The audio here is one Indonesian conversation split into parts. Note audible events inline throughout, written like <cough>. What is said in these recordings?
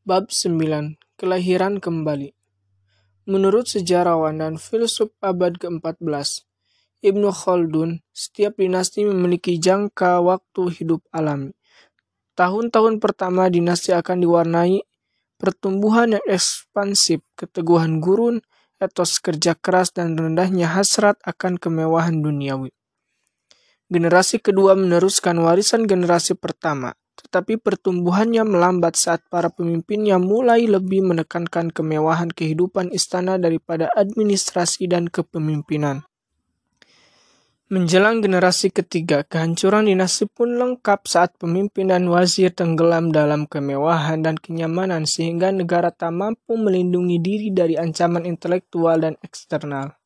Bab 9. Kelahiran kembali. Menurut sejarawan dan filsuf abad ke-14, Ibnu Khaldun, setiap dinasti memiliki jangka waktu hidup alami. Tahun-tahun pertama dinasti akan diwarnai pertumbuhan yang ekspansif, keteguhan gurun, etos kerja keras, dan rendahnya hasrat akan kemewahan duniawi. Generasi kedua meneruskan warisan generasi pertama, tetapi pertumbuhannya melambat saat para pemimpinnya mulai lebih menekankan kemewahan kehidupan istana daripada administrasi dan kepemimpinan. Menjelang generasi ketiga, kehancuran dinasti pun lengkap saat pemimpin dan wazir tenggelam dalam kemewahan dan kenyamanan sehingga negara tak mampu melindungi diri dari ancaman intelektual dan eksternal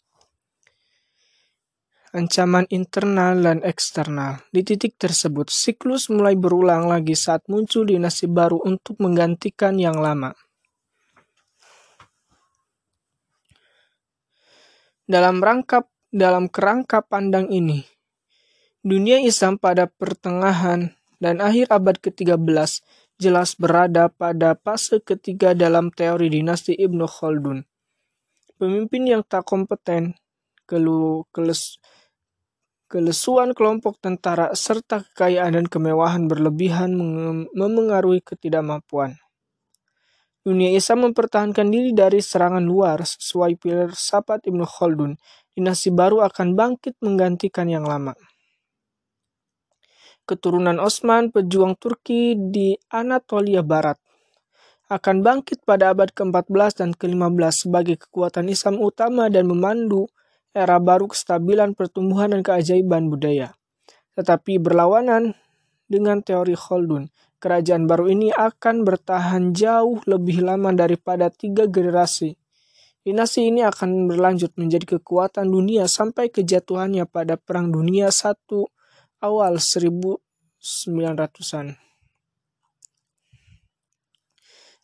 ancaman internal dan eksternal. Di titik tersebut, siklus mulai berulang lagi saat muncul dinasti baru untuk menggantikan yang lama. Dalam rangkap dalam kerangka pandang ini, dunia Islam pada pertengahan dan akhir abad ke-13 jelas berada pada fase ketiga dalam teori dinasti Ibnu Khaldun. Pemimpin yang tak kompeten, kelu, keles, Kelesuan kelompok tentara serta kekayaan dan kemewahan berlebihan memengaruhi ketidakmampuan. Dunia Islam mempertahankan diri dari serangan luar sesuai filsafat Ibnu Khaldun. Dinasti baru akan bangkit menggantikan yang lama. Keturunan Osman, pejuang Turki di Anatolia Barat, akan bangkit pada abad ke-14 dan ke-15 sebagai kekuatan Islam utama dan memandu era baru kestabilan pertumbuhan dan keajaiban budaya. Tetapi berlawanan dengan teori Khaldun, kerajaan baru ini akan bertahan jauh lebih lama daripada tiga generasi. Dinasti ini akan berlanjut menjadi kekuatan dunia sampai kejatuhannya pada Perang Dunia I awal 1900-an.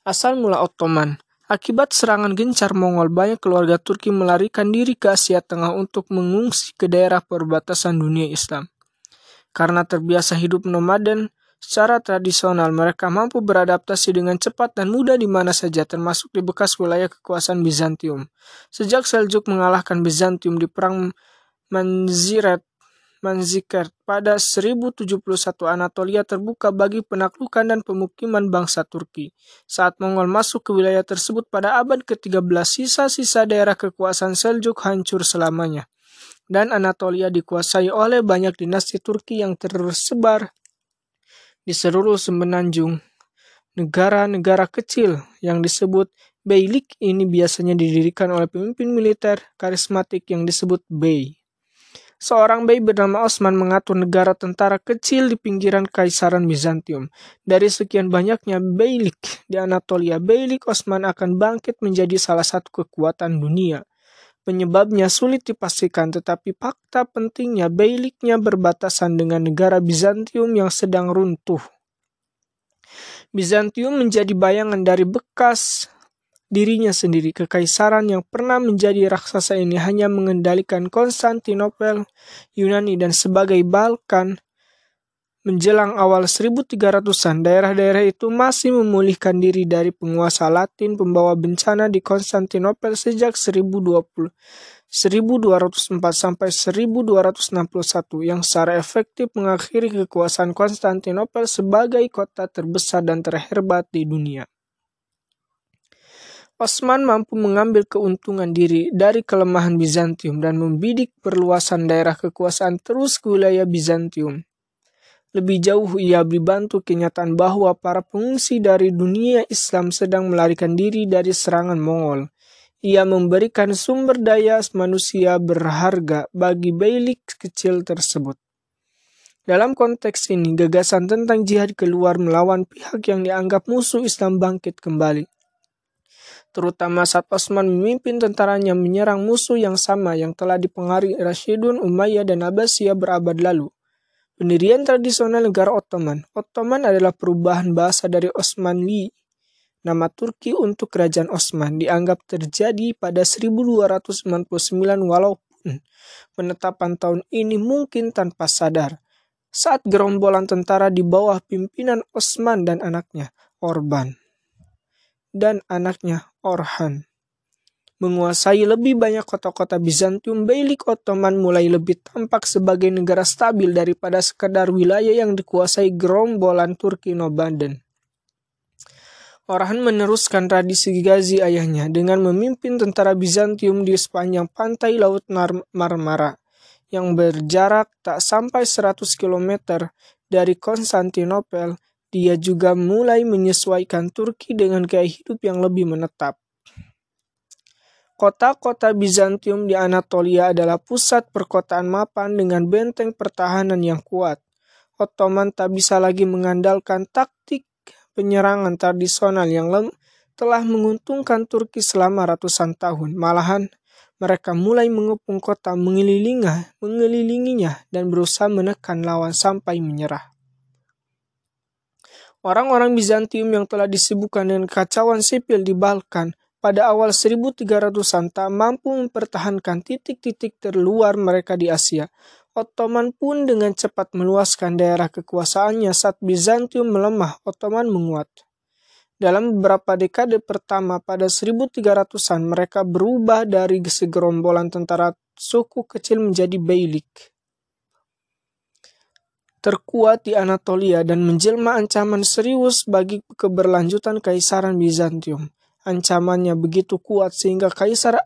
Asal mula Ottoman, Akibat serangan gencar Mongol, banyak keluarga Turki melarikan diri ke Asia Tengah untuk mengungsi ke daerah perbatasan dunia Islam. Karena terbiasa hidup nomaden, secara tradisional mereka mampu beradaptasi dengan cepat dan mudah di mana saja termasuk di bekas wilayah kekuasaan Bizantium. Sejak Seljuk mengalahkan Bizantium di perang Manziret Manzikert pada 1071 Anatolia terbuka bagi penaklukan dan pemukiman bangsa Turki. Saat Mongol masuk ke wilayah tersebut pada abad ke-13, sisa-sisa daerah kekuasaan Seljuk hancur selamanya. Dan Anatolia dikuasai oleh banyak dinasti Turki yang tersebar di seluruh semenanjung. Negara-negara kecil yang disebut Beylik ini biasanya didirikan oleh pemimpin militer karismatik yang disebut Bey. Seorang bayi bernama Osman mengatur negara tentara kecil di pinggiran Kaisaran Bizantium. Dari sekian banyaknya beylik di Anatolia, beylik Osman akan bangkit menjadi salah satu kekuatan dunia. Penyebabnya sulit dipastikan, tetapi fakta pentingnya beyliknya berbatasan dengan negara Bizantium yang sedang runtuh. Bizantium menjadi bayangan dari bekas dirinya sendiri. Kekaisaran yang pernah menjadi raksasa ini hanya mengendalikan Konstantinopel, Yunani, dan sebagai Balkan. Menjelang awal 1300-an, daerah-daerah itu masih memulihkan diri dari penguasa Latin pembawa bencana di Konstantinopel sejak 1020. 1204 sampai 1261 yang secara efektif mengakhiri kekuasaan Konstantinopel sebagai kota terbesar dan terhebat di dunia. Osman mampu mengambil keuntungan diri dari kelemahan Bizantium dan membidik perluasan daerah kekuasaan terus ke wilayah Bizantium. Lebih jauh ia dibantu kenyataan bahwa para pengungsi dari dunia Islam sedang melarikan diri dari serangan Mongol. Ia memberikan sumber daya manusia berharga bagi beylik kecil tersebut. Dalam konteks ini, gagasan tentang jihad keluar melawan pihak yang dianggap musuh Islam bangkit kembali terutama saat Osman memimpin tentaranya menyerang musuh yang sama yang telah dipengaruhi Rashidun, Umayyah, dan Abbasiyah berabad lalu. Pendirian tradisional negara Ottoman. Ottoman adalah perubahan bahasa dari Osmanli. Nama Turki untuk kerajaan Osman dianggap terjadi pada 1299 walaupun penetapan tahun ini mungkin tanpa sadar. Saat gerombolan tentara di bawah pimpinan Osman dan anaknya, Orban dan anaknya Orhan. Menguasai lebih banyak kota-kota Bizantium, Beylik Ottoman mulai lebih tampak sebagai negara stabil daripada sekedar wilayah yang dikuasai gerombolan Turki Nobaden. Orhan meneruskan tradisi Gazi ayahnya dengan memimpin tentara Bizantium di sepanjang pantai Laut Marmara yang berjarak tak sampai 100 km dari Konstantinopel. Dia juga mulai menyesuaikan Turki dengan gaya hidup yang lebih menetap. Kota-kota Bizantium di Anatolia adalah pusat perkotaan mapan dengan benteng pertahanan yang kuat. Ottoman tak bisa lagi mengandalkan taktik penyerangan tradisional yang telah menguntungkan Turki selama ratusan tahun. Malahan, mereka mulai mengepung kota mengelilinginya dan berusaha menekan lawan sampai menyerah. Orang-orang Bizantium yang telah disibukkan dengan kacauan sipil di Balkan pada awal 1300-an tak mampu mempertahankan titik-titik terluar mereka di Asia. Ottoman pun dengan cepat meluaskan daerah kekuasaannya saat Bizantium melemah, Ottoman menguat. Dalam beberapa dekade pertama pada 1300-an mereka berubah dari segerombolan tentara suku kecil menjadi beylik terkuat di Anatolia dan menjelma ancaman serius bagi keberlanjutan Kaisaran Bizantium. Ancamannya begitu kuat sehingga Kaisar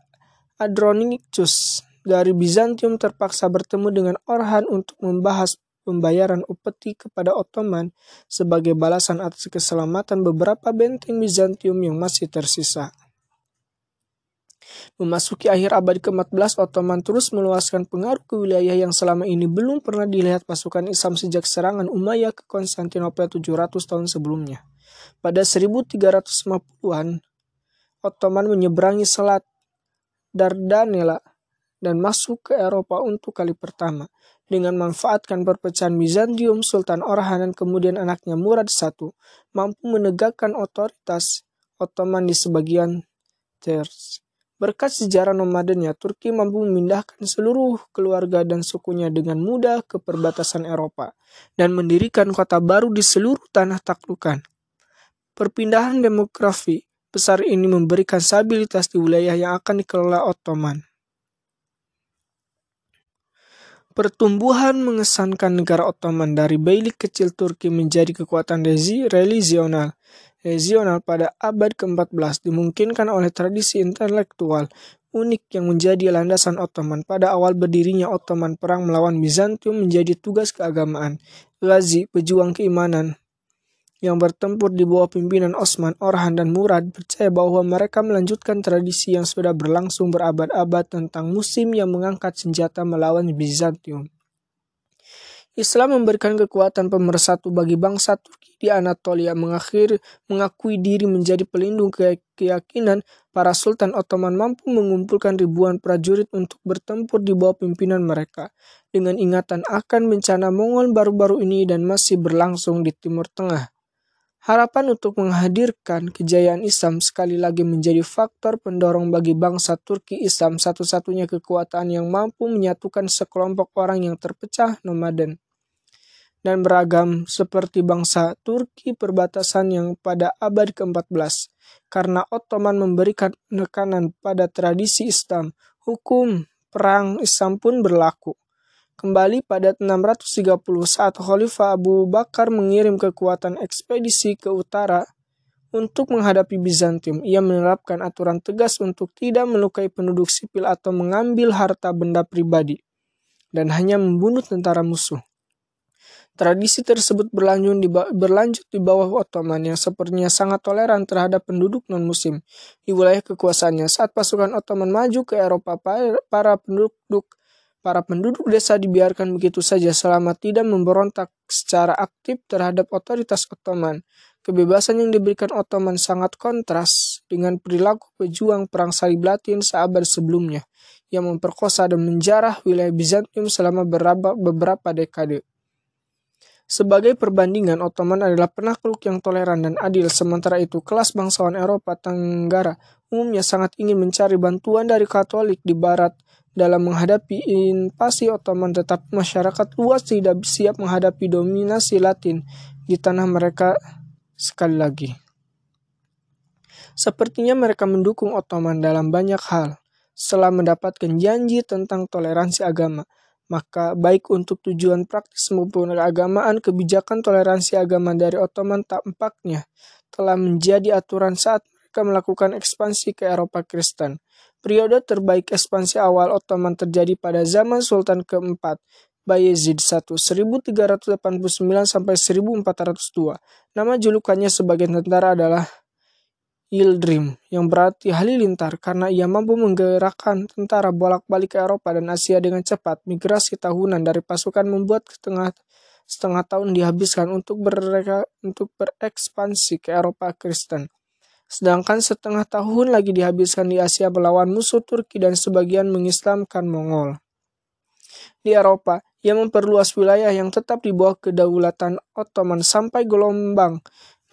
Andronicus dari Bizantium terpaksa bertemu dengan Orhan untuk membahas pembayaran upeti kepada Ottoman sebagai balasan atas keselamatan beberapa benteng Bizantium yang masih tersisa. Memasuki akhir abad ke-14, Ottoman terus meluaskan pengaruh ke wilayah yang selama ini belum pernah dilihat pasukan Islam sejak serangan Umayyah ke Konstantinopel 700 tahun sebelumnya. Pada 1350-an, Ottoman menyeberangi Selat Dardanella dan masuk ke Eropa untuk kali pertama. Dengan memanfaatkan perpecahan Bizantium, Sultan Orhan dan kemudian anaknya Murad I mampu menegakkan otoritas Ottoman di sebagian Ters. Berkat sejarah nomadennya, Turki mampu memindahkan seluruh keluarga dan sukunya dengan mudah ke perbatasan Eropa dan mendirikan kota baru di seluruh tanah taklukan. Perpindahan demografi besar ini memberikan stabilitas di wilayah yang akan dikelola Ottoman. Pertumbuhan mengesankan negara Ottoman dari beylik kecil Turki menjadi kekuatan religional regional pada abad ke-14 dimungkinkan oleh tradisi intelektual unik yang menjadi landasan Ottoman. Pada awal berdirinya Ottoman, perang melawan Bizantium menjadi tugas keagamaan. Ghazi, pejuang keimanan, yang bertempur di bawah pimpinan Osman, Orhan, dan Murad percaya bahwa mereka melanjutkan tradisi yang sudah berlangsung berabad-abad tentang musim yang mengangkat senjata melawan Bizantium. Islam memberikan kekuatan pemersatu bagi bangsa Turki di Anatolia mengakhir mengakui diri menjadi pelindung ke keyakinan para sultan Ottoman mampu mengumpulkan ribuan prajurit untuk bertempur di bawah pimpinan mereka. Dengan ingatan akan bencana Mongol baru-baru ini dan masih berlangsung di Timur Tengah. Harapan untuk menghadirkan kejayaan Islam sekali lagi menjadi faktor pendorong bagi bangsa Turki Islam. Satu-satunya kekuatan yang mampu menyatukan sekelompok orang yang terpecah nomaden dan beragam seperti bangsa Turki perbatasan yang pada abad ke-14 karena Ottoman memberikan penekanan pada tradisi Islam, hukum perang Islam pun berlaku. Kembali pada 630 saat Khalifah Abu Bakar mengirim kekuatan ekspedisi ke utara untuk menghadapi Bizantium. Ia menerapkan aturan tegas untuk tidak melukai penduduk sipil atau mengambil harta benda pribadi dan hanya membunuh tentara musuh. Tradisi tersebut berlanjut di, berlanjut di bawah Ottoman yang sepertinya sangat toleran terhadap penduduk non-muslim di wilayah kekuasaannya. Saat pasukan Ottoman maju ke Eropa, para penduduk Para penduduk desa dibiarkan begitu saja selama tidak memberontak secara aktif terhadap otoritas Ottoman. Kebebasan yang diberikan Ottoman sangat kontras dengan perilaku pejuang perang salib Latin seabad sebelumnya yang memperkosa dan menjarah wilayah Bizantium selama beberapa dekade. Sebagai perbandingan, Ottoman adalah penakluk yang toleran dan adil, sementara itu kelas bangsawan Eropa Tenggara umumnya sangat ingin mencari bantuan dari Katolik di Barat dalam menghadapi invasi Ottoman tetapi masyarakat luas tidak siap menghadapi dominasi Latin di tanah mereka sekali lagi. Sepertinya mereka mendukung Ottoman dalam banyak hal. Setelah mendapatkan janji tentang toleransi agama, maka baik untuk tujuan praktis maupun keagamaan, kebijakan toleransi agama dari Ottoman tampaknya telah menjadi aturan saat mereka melakukan ekspansi ke Eropa Kristen. Periode terbaik ekspansi awal Ottoman terjadi pada zaman Sultan keempat, Bayezid I 1389 sampai 1402. Nama julukannya sebagai tentara adalah Yildirim yang berarti halilintar karena ia mampu menggerakkan tentara bolak-balik ke Eropa dan Asia dengan cepat. Migrasi tahunan dari pasukan membuat setengah setengah tahun dihabiskan untuk berreka, untuk berekspansi ke Eropa Kristen. Sedangkan setengah tahun lagi dihabiskan di Asia melawan musuh Turki dan sebagian mengislamkan Mongol. Di Eropa, ia memperluas wilayah yang tetap di bawah kedaulatan Ottoman sampai gelombang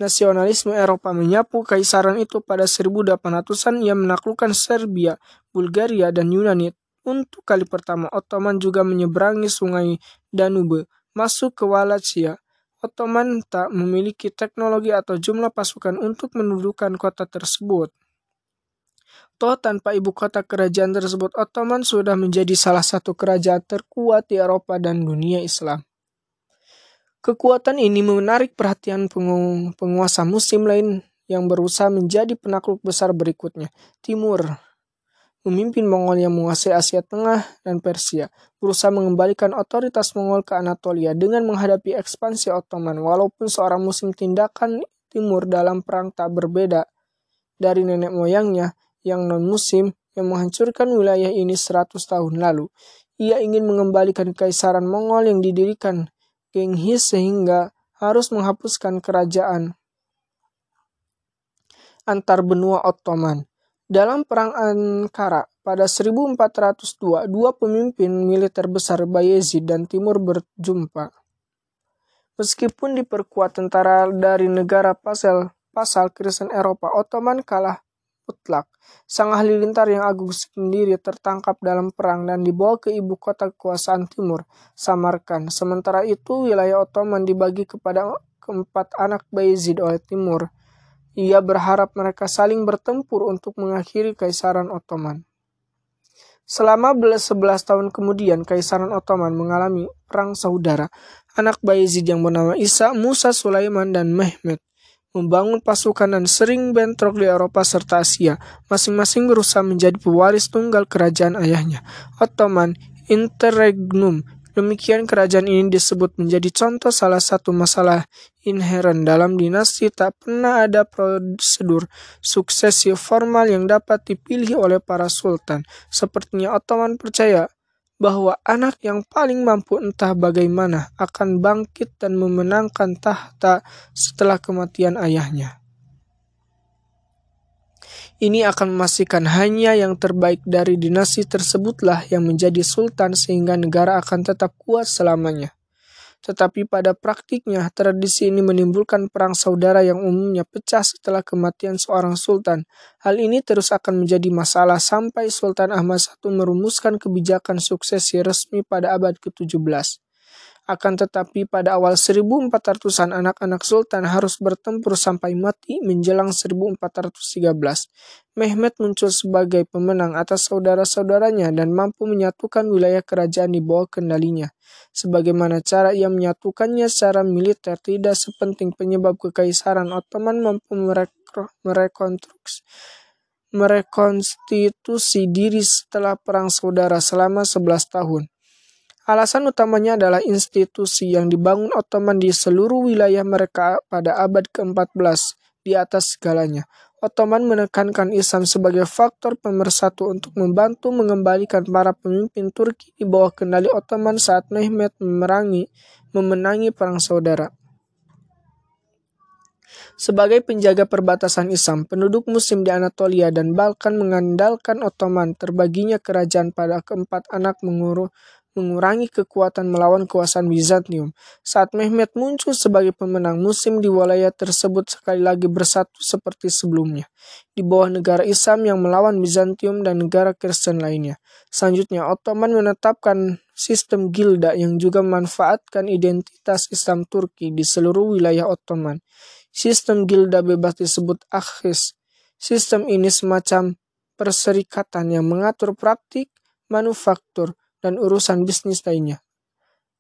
Nasionalisme Eropa menyapu kaisaran itu pada 1800-an ia menaklukkan Serbia, Bulgaria, dan Yunani. Untuk kali pertama, Ottoman juga menyeberangi sungai Danube, masuk ke Wallachia. Ottoman tak memiliki teknologi atau jumlah pasukan untuk mendudukan kota tersebut. Toh tanpa ibu kota kerajaan tersebut, Ottoman sudah menjadi salah satu kerajaan terkuat di Eropa dan dunia Islam. Kekuatan ini menarik perhatian pengu penguasa muslim lain yang berusaha menjadi penakluk besar berikutnya. Timur memimpin Mongol yang menguasai Asia Tengah dan Persia, berusaha mengembalikan otoritas Mongol ke Anatolia dengan menghadapi ekspansi Ottoman. Walaupun seorang muslim tindakan timur dalam perang tak berbeda dari nenek moyangnya yang non-muslim yang menghancurkan wilayah ini 100 tahun lalu. Ia ingin mengembalikan kaisaran Mongol yang didirikan Genghis sehingga harus menghapuskan kerajaan antar benua Ottoman. Dalam Perang Ankara pada 1402, dua pemimpin militer besar Bayezid dan Timur berjumpa. Meskipun diperkuat tentara dari negara pasal pasal Kristen Eropa, Ottoman kalah mutlak. Sang ahli lintar yang agung sendiri tertangkap dalam perang dan dibawa ke ibu kota kekuasaan timur, Samarkand. Sementara itu, wilayah Ottoman dibagi kepada keempat anak Bayezid oleh Timur. Ia berharap mereka saling bertempur untuk mengakhiri Kaisaran Ottoman. Selama 11 tahun kemudian, Kaisaran Ottoman mengalami perang saudara. Anak Bayezid yang bernama Isa, Musa, Sulaiman, dan Mehmet membangun pasukan dan sering bentrok di Eropa serta Asia. Masing-masing berusaha menjadi pewaris tunggal kerajaan ayahnya, Ottoman Interregnum. Demikian kerajaan ini disebut menjadi contoh salah satu masalah inheren dalam dinasti tak pernah ada prosedur suksesi formal yang dapat dipilih oleh para sultan. Sepertinya Ottoman percaya bahwa anak yang paling mampu entah bagaimana akan bangkit dan memenangkan tahta setelah kematian ayahnya. Ini akan memastikan hanya yang terbaik dari dinasti tersebutlah yang menjadi sultan sehingga negara akan tetap kuat selamanya. Tetapi pada praktiknya, tradisi ini menimbulkan perang saudara yang umumnya pecah setelah kematian seorang sultan. Hal ini terus akan menjadi masalah sampai Sultan Ahmad I merumuskan kebijakan suksesi resmi pada abad ke-17. Akan tetapi pada awal 1400-an anak-anak sultan harus bertempur sampai mati menjelang 1413. Mehmet muncul sebagai pemenang atas saudara-saudaranya dan mampu menyatukan wilayah kerajaan di bawah kendalinya. Sebagaimana cara ia menyatukannya secara militer tidak sepenting penyebab kekaisaran Ottoman mampu merekonstruksi merekonstitusi diri setelah perang saudara selama 11 tahun. Alasan utamanya adalah institusi yang dibangun Ottoman di seluruh wilayah mereka pada abad ke-14 di atas segalanya. Ottoman menekankan Islam sebagai faktor pemersatu untuk membantu mengembalikan para pemimpin Turki di bawah kendali Ottoman saat Mehmet memerangi memenangi perang saudara. Sebagai penjaga perbatasan Islam, penduduk muslim di Anatolia dan Balkan mengandalkan Ottoman terbaginya kerajaan pada keempat anak mengurus mengurangi kekuatan melawan kekuasaan Bizantium. Saat Mehmet muncul sebagai pemenang musim di wilayah tersebut sekali lagi bersatu seperti sebelumnya, di bawah negara Islam yang melawan Bizantium dan negara Kristen lainnya. Selanjutnya, Ottoman menetapkan sistem gilda yang juga memanfaatkan identitas Islam Turki di seluruh wilayah Ottoman. Sistem gilda bebas disebut Akhis Sistem ini semacam perserikatan yang mengatur praktik, manufaktur, dan urusan bisnis lainnya.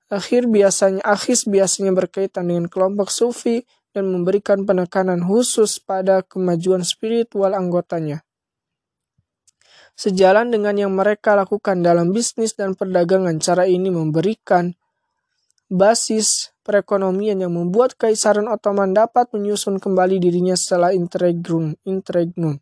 Akhir biasanya, akhis biasanya berkaitan dengan kelompok sufi dan memberikan penekanan khusus pada kemajuan spiritual anggotanya. Sejalan dengan yang mereka lakukan dalam bisnis dan perdagangan, cara ini memberikan basis perekonomian yang membuat Kaisaran Ottoman dapat menyusun kembali dirinya setelah interregnum. interregnum.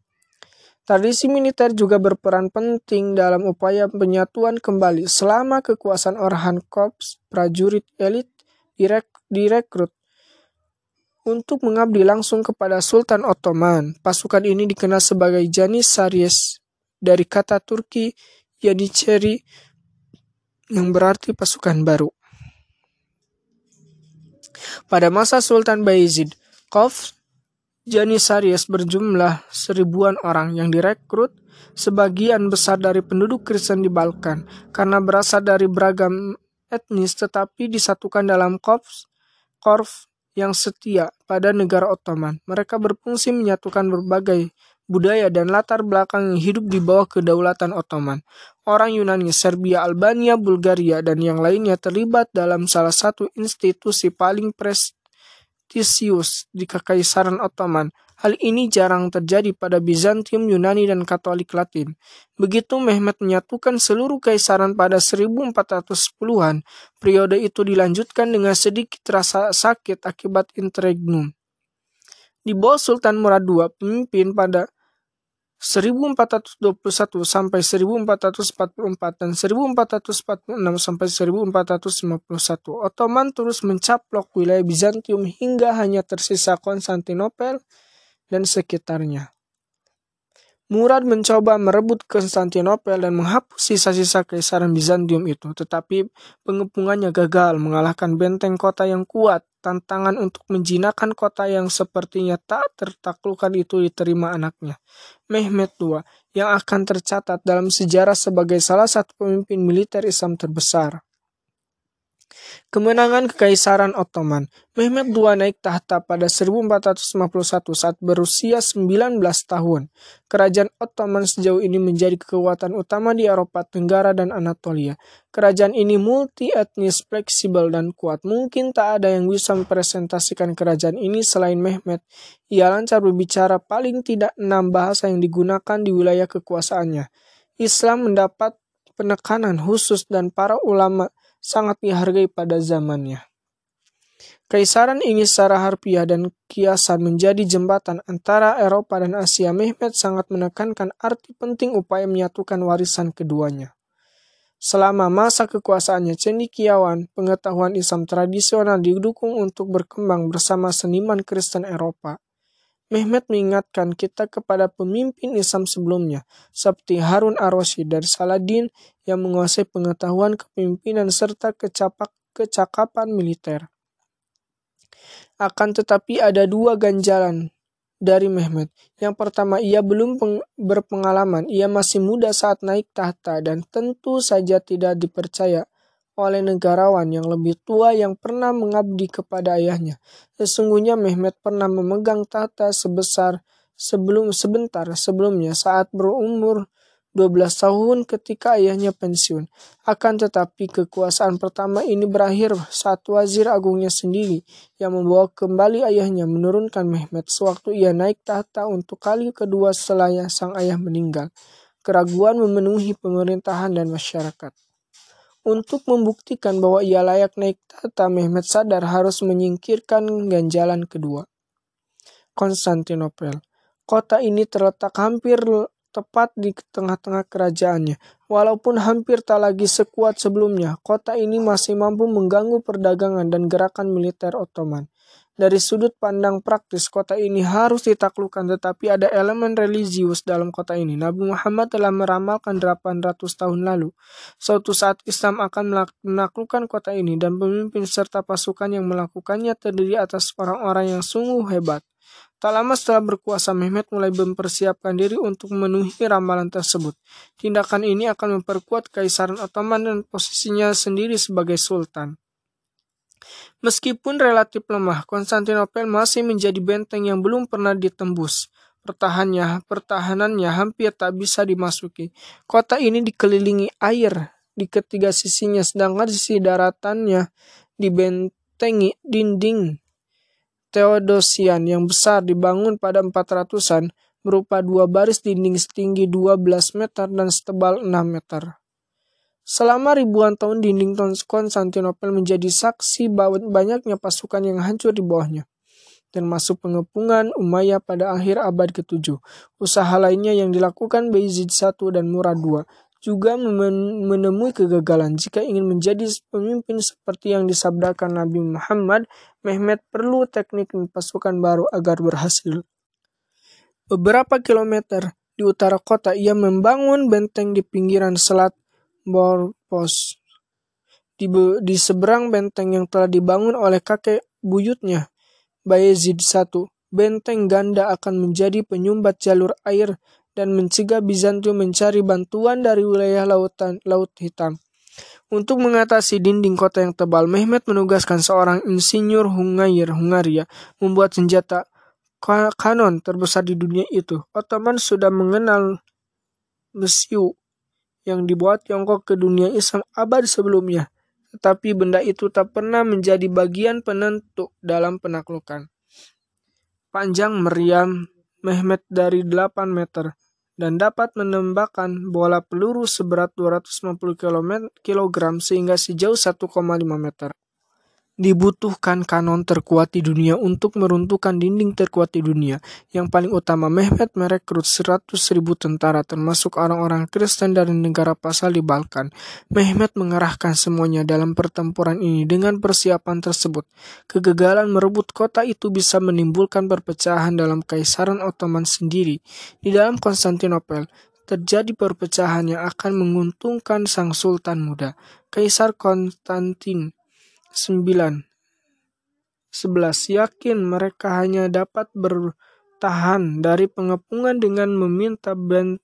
Tradisi militer juga berperan penting dalam upaya penyatuan kembali selama kekuasaan Orhan Korps prajurit elit direk direkrut untuk mengabdi langsung kepada Sultan Ottoman. Pasukan ini dikenal sebagai Janissaries dari kata Turki Yeniçeri yang berarti pasukan baru. Pada masa Sultan Bayezid, Korps Janissaries berjumlah seribuan orang yang direkrut sebagian besar dari penduduk Kristen di Balkan karena berasal dari beragam etnis tetapi disatukan dalam korps korps yang setia pada negara Ottoman. Mereka berfungsi menyatukan berbagai budaya dan latar belakang yang hidup di bawah kedaulatan Ottoman. Orang Yunani, Serbia, Albania, Bulgaria, dan yang lainnya terlibat dalam salah satu institusi paling pres Tisius di Kekaisaran Ottoman. Hal ini jarang terjadi pada Bizantium, Yunani, dan Katolik Latin. Begitu Mehmet menyatukan seluruh kaisaran pada 1410-an, periode itu dilanjutkan dengan sedikit rasa sakit akibat interregnum. Di bawah Sultan Murad II, pemimpin pada 1421 sampai 1444 dan 1446 sampai 1451 Ottoman terus mencaplok wilayah Bizantium hingga hanya tersisa Konstantinopel dan sekitarnya. Murad mencoba merebut Konstantinopel dan menghapus sisa-sisa keisaran Bizantium itu, tetapi pengepungannya gagal mengalahkan benteng kota yang kuat. Tantangan untuk menjinakkan kota yang sepertinya tak tertaklukkan itu diterima anaknya, Mehmet II, yang akan tercatat dalam sejarah sebagai salah satu pemimpin militer Islam terbesar. Kemenangan Kekaisaran Ottoman Mehmet II naik tahta pada 1451 saat berusia 19 tahun. Kerajaan Ottoman sejauh ini menjadi kekuatan utama di Eropa Tenggara dan Anatolia. Kerajaan ini multi etnis, fleksibel, dan kuat. Mungkin tak ada yang bisa mempresentasikan kerajaan ini selain Mehmet. Ia lancar berbicara paling tidak enam bahasa yang digunakan di wilayah kekuasaannya. Islam mendapat penekanan khusus dan para ulama sangat dihargai pada zamannya. Kaisaran ini secara harfiah dan kiasan menjadi jembatan antara Eropa dan Asia. Mehmet sangat menekankan arti penting upaya menyatukan warisan keduanya. Selama masa kekuasaannya, cendikiawan pengetahuan Islam tradisional didukung untuk berkembang bersama seniman Kristen Eropa. Mehmet mengingatkan kita kepada pemimpin Islam sebelumnya, seperti Harun ar-Rasyid dan Saladin yang menguasai pengetahuan kepemimpinan serta kecapak, kecakapan militer. Akan tetapi ada dua ganjalan dari Mehmet. Yang pertama, ia belum berpengalaman, ia masih muda saat naik tahta dan tentu saja tidak dipercaya oleh negarawan yang lebih tua yang pernah mengabdi kepada ayahnya. Sesungguhnya Mehmet pernah memegang tahta sebesar sebelum sebentar sebelumnya saat berumur 12 tahun ketika ayahnya pensiun. Akan tetapi kekuasaan pertama ini berakhir saat wazir agungnya sendiri yang membawa kembali ayahnya menurunkan Mehmet sewaktu ia naik tahta untuk kali kedua setelah sang ayah meninggal. Keraguan memenuhi pemerintahan dan masyarakat. Untuk membuktikan bahwa ia layak naik tahta, Mehmet sadar harus menyingkirkan ganjalan kedua. Konstantinopel. Kota ini terletak hampir tepat di tengah-tengah kerajaannya. Walaupun hampir tak lagi sekuat sebelumnya, kota ini masih mampu mengganggu perdagangan dan gerakan militer Ottoman. Dari sudut pandang praktis, kota ini harus ditaklukkan tetapi ada elemen religius dalam kota ini. Nabi Muhammad telah meramalkan 800 tahun lalu. Suatu saat Islam akan menaklukkan kota ini dan pemimpin serta pasukan yang melakukannya terdiri atas orang-orang yang sungguh hebat. Tak lama setelah berkuasa, Mehmet mulai mempersiapkan diri untuk memenuhi ramalan tersebut. Tindakan ini akan memperkuat Kaisaran Ottoman dan posisinya sendiri sebagai sultan. Meskipun relatif lemah, Konstantinopel masih menjadi benteng yang belum pernah ditembus. Pertahannya, pertahanannya hampir tak bisa dimasuki. Kota ini dikelilingi air di ketiga sisinya, sedangkan sisi daratannya dibentengi dinding Theodosian yang besar dibangun pada 400-an berupa dua baris dinding setinggi 12 meter dan setebal 6 meter. Selama ribuan tahun dinding Konstantinopel menjadi saksi banyaknya pasukan yang hancur di bawahnya termasuk pengepungan Umayyah pada akhir abad ke-7. Usaha lainnya yang dilakukan Bayezid I dan Murad II juga menemui kegagalan. Jika ingin menjadi pemimpin seperti yang disabdakan Nabi Muhammad, Mehmet perlu teknik dan pasukan baru agar berhasil. Beberapa kilometer di utara kota, ia membangun benteng di pinggiran selat Borpos. Di, di seberang benteng yang telah dibangun oleh kakek buyutnya, Bayezid I, benteng ganda akan menjadi penyumbat jalur air dan mencegah Bizantium mencari bantuan dari wilayah lautan Laut Hitam. Untuk mengatasi dinding kota yang tebal, Mehmet menugaskan seorang insinyur Hungair Hungaria membuat senjata kanon terbesar di dunia itu. Ottoman sudah mengenal mesiu yang dibuat Tiongkok ke dunia Islam abad sebelumnya, tetapi benda itu tak pernah menjadi bagian penentu dalam penaklukan. Panjang meriam Mehmet dari 8 meter dan dapat menembakkan bola peluru seberat 250 kg sehingga sejauh 1,5 meter. Dibutuhkan kanon terkuat di dunia untuk meruntuhkan dinding terkuat di dunia. Yang paling utama, Mehmet merekrut 100 ribu tentara termasuk orang-orang Kristen dari negara pasal di Balkan. Mehmet mengerahkan semuanya dalam pertempuran ini dengan persiapan tersebut. Kegagalan merebut kota itu bisa menimbulkan perpecahan dalam Kaisaran Ottoman sendiri. Di dalam Konstantinopel, terjadi perpecahan yang akan menguntungkan sang sultan muda, Kaisar Konstantin 9. 11. Yakin mereka hanya dapat bertahan dari pengepungan dengan meminta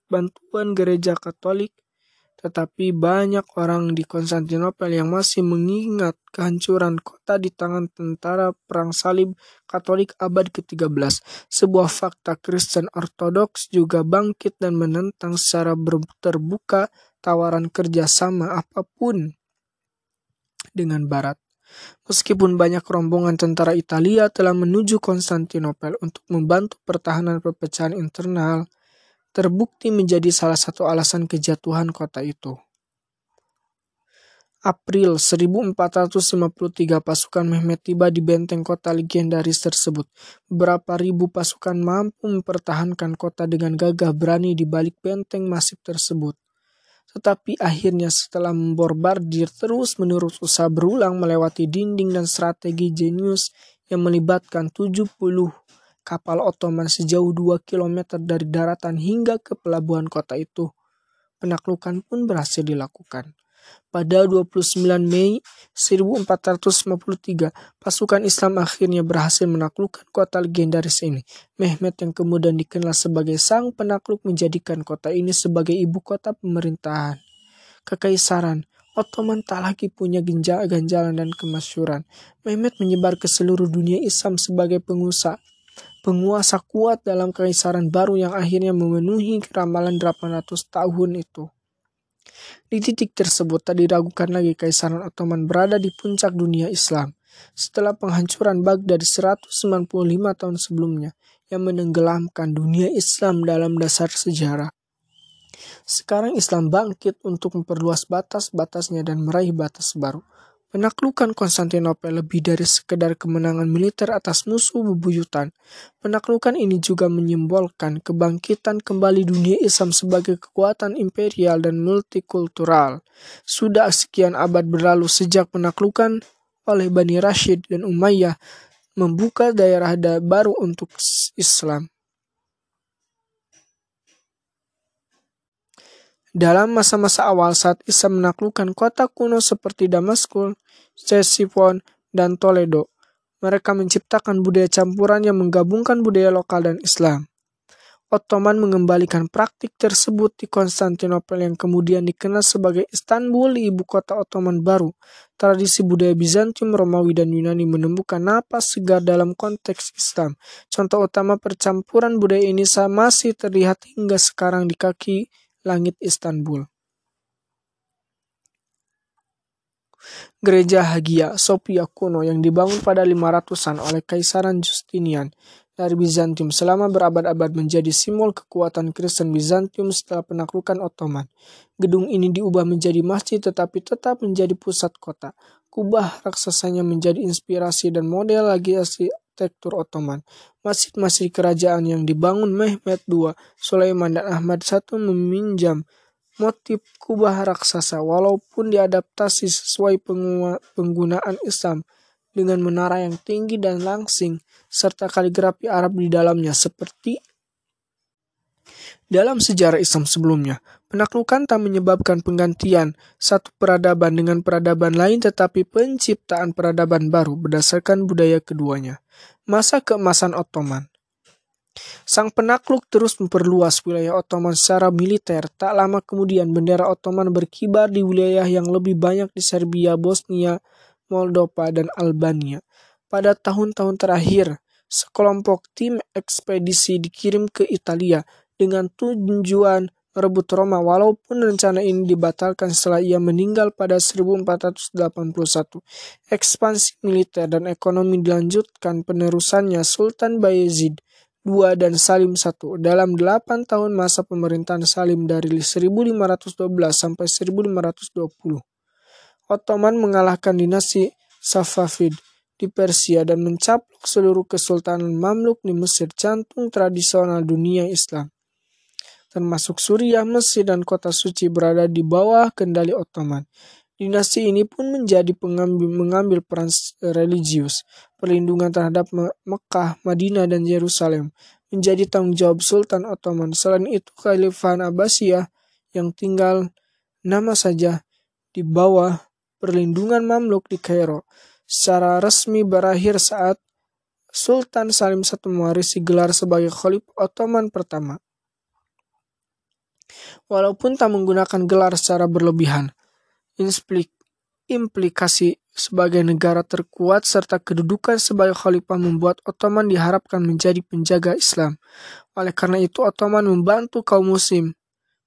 bantuan gereja Katolik, tetapi banyak orang di Konstantinopel yang masih mengingat kehancuran kota di tangan tentara perang salib Katolik abad ke-13. Sebuah fakta Kristen Ortodoks juga bangkit dan menentang secara terbuka tawaran kerjasama apa pun dengan Barat. Meskipun banyak rombongan tentara Italia telah menuju Konstantinopel untuk membantu pertahanan perpecahan internal, terbukti menjadi salah satu alasan kejatuhan kota itu. April 1453 pasukan Mehmet tiba di benteng kota legendaris tersebut. Beberapa ribu pasukan mampu mempertahankan kota dengan gagah berani di balik benteng masif tersebut. Tetapi akhirnya setelah memborbardir terus-menerus usaha berulang melewati dinding dan strategi jenius yang melibatkan 70 kapal Ottoman sejauh 2 km dari daratan hingga ke pelabuhan kota itu, penaklukan pun berhasil dilakukan. Pada 29 Mei 1453, pasukan Islam akhirnya berhasil menaklukkan kota legendaris ini. Mehmet yang kemudian dikenal sebagai sang penakluk menjadikan kota ini sebagai ibu kota pemerintahan. Kekaisaran Ottoman tak lagi punya ganjalan dan kemasyuran. Mehmet menyebar ke seluruh dunia Islam sebagai pengusaha penguasa kuat dalam kekaisaran baru yang akhirnya memenuhi ramalan 800 tahun itu. Di titik tersebut tak diragukan lagi Kaisaran Ottoman berada di puncak dunia Islam setelah penghancuran Baghdad 195 tahun sebelumnya yang menenggelamkan dunia Islam dalam dasar sejarah. Sekarang Islam bangkit untuk memperluas batas-batasnya dan meraih batas baru. Penaklukan Konstantinopel lebih dari sekedar kemenangan militer atas musuh bebuyutan. Penaklukan ini juga menyimbolkan kebangkitan kembali dunia Islam sebagai kekuatan imperial dan multikultural. Sudah sekian abad berlalu sejak penaklukan oleh Bani Rashid dan Umayyah membuka daerah baru untuk Islam. Dalam masa-masa awal saat Isa menaklukkan kota kuno seperti Damaskus, Ctesiphon, dan Toledo, mereka menciptakan budaya campuran yang menggabungkan budaya lokal dan Islam. Ottoman mengembalikan praktik tersebut di Konstantinopel yang kemudian dikenal sebagai Istanbul, ibu kota Ottoman baru. Tradisi budaya Bizantium, Romawi, dan Yunani menemukan napas segar dalam konteks Islam. Contoh utama percampuran budaya ini masih terlihat hingga sekarang di kaki langit Istanbul. Gereja Hagia Sophia kuno yang dibangun pada 500-an oleh Kaisaran Justinian dari Bizantium selama berabad-abad menjadi simbol kekuatan Kristen Bizantium setelah penaklukan Ottoman. Gedung ini diubah menjadi masjid tetapi tetap menjadi pusat kota. Kubah raksasanya menjadi inspirasi dan model lagi arsitektur Ottoman. Masjid-masjid kerajaan yang dibangun Mehmet II, Sulaiman dan Ahmad I meminjam motif kubah raksasa walaupun diadaptasi sesuai penggunaan Islam dengan menara yang tinggi dan langsing serta kaligrafi Arab di dalamnya seperti dalam sejarah Islam sebelumnya, penaklukan tak menyebabkan penggantian satu peradaban dengan peradaban lain tetapi penciptaan peradaban baru berdasarkan budaya keduanya. Masa keemasan Ottoman Sang penakluk terus memperluas wilayah Ottoman secara militer. Tak lama kemudian bendera Ottoman berkibar di wilayah yang lebih banyak di Serbia, Bosnia, Moldova, dan Albania. Pada tahun-tahun terakhir, sekelompok tim ekspedisi dikirim ke Italia dengan tujuan merebut Roma walaupun rencana ini dibatalkan setelah ia meninggal pada 1481. Ekspansi militer dan ekonomi dilanjutkan penerusannya Sultan Bayezid II dan Salim I dalam 8 tahun masa pemerintahan Salim dari 1512 sampai 1520. Ottoman mengalahkan dinasti Safavid di Persia dan mencaplok seluruh kesultanan Mamluk di Mesir, jantung tradisional dunia Islam. Termasuk Suriah, Mesir, dan kota suci berada di bawah kendali Ottoman. Dinasti ini pun menjadi pengambil, mengambil peran religius, perlindungan terhadap Mekah, Madinah, dan Yerusalem, menjadi tanggung jawab Sultan Ottoman. Selain itu, Khalifah Abbasiyah yang tinggal nama saja di bawah perlindungan Mamluk di Kairo secara resmi berakhir saat Sultan Salim I mewarisi gelar sebagai Khalifah Ottoman pertama. Walaupun tak menggunakan gelar secara berlebihan, implikasi sebagai negara terkuat serta kedudukan sebagai khalifah membuat Ottoman diharapkan menjadi penjaga Islam. Oleh karena itu Ottoman membantu kaum muslim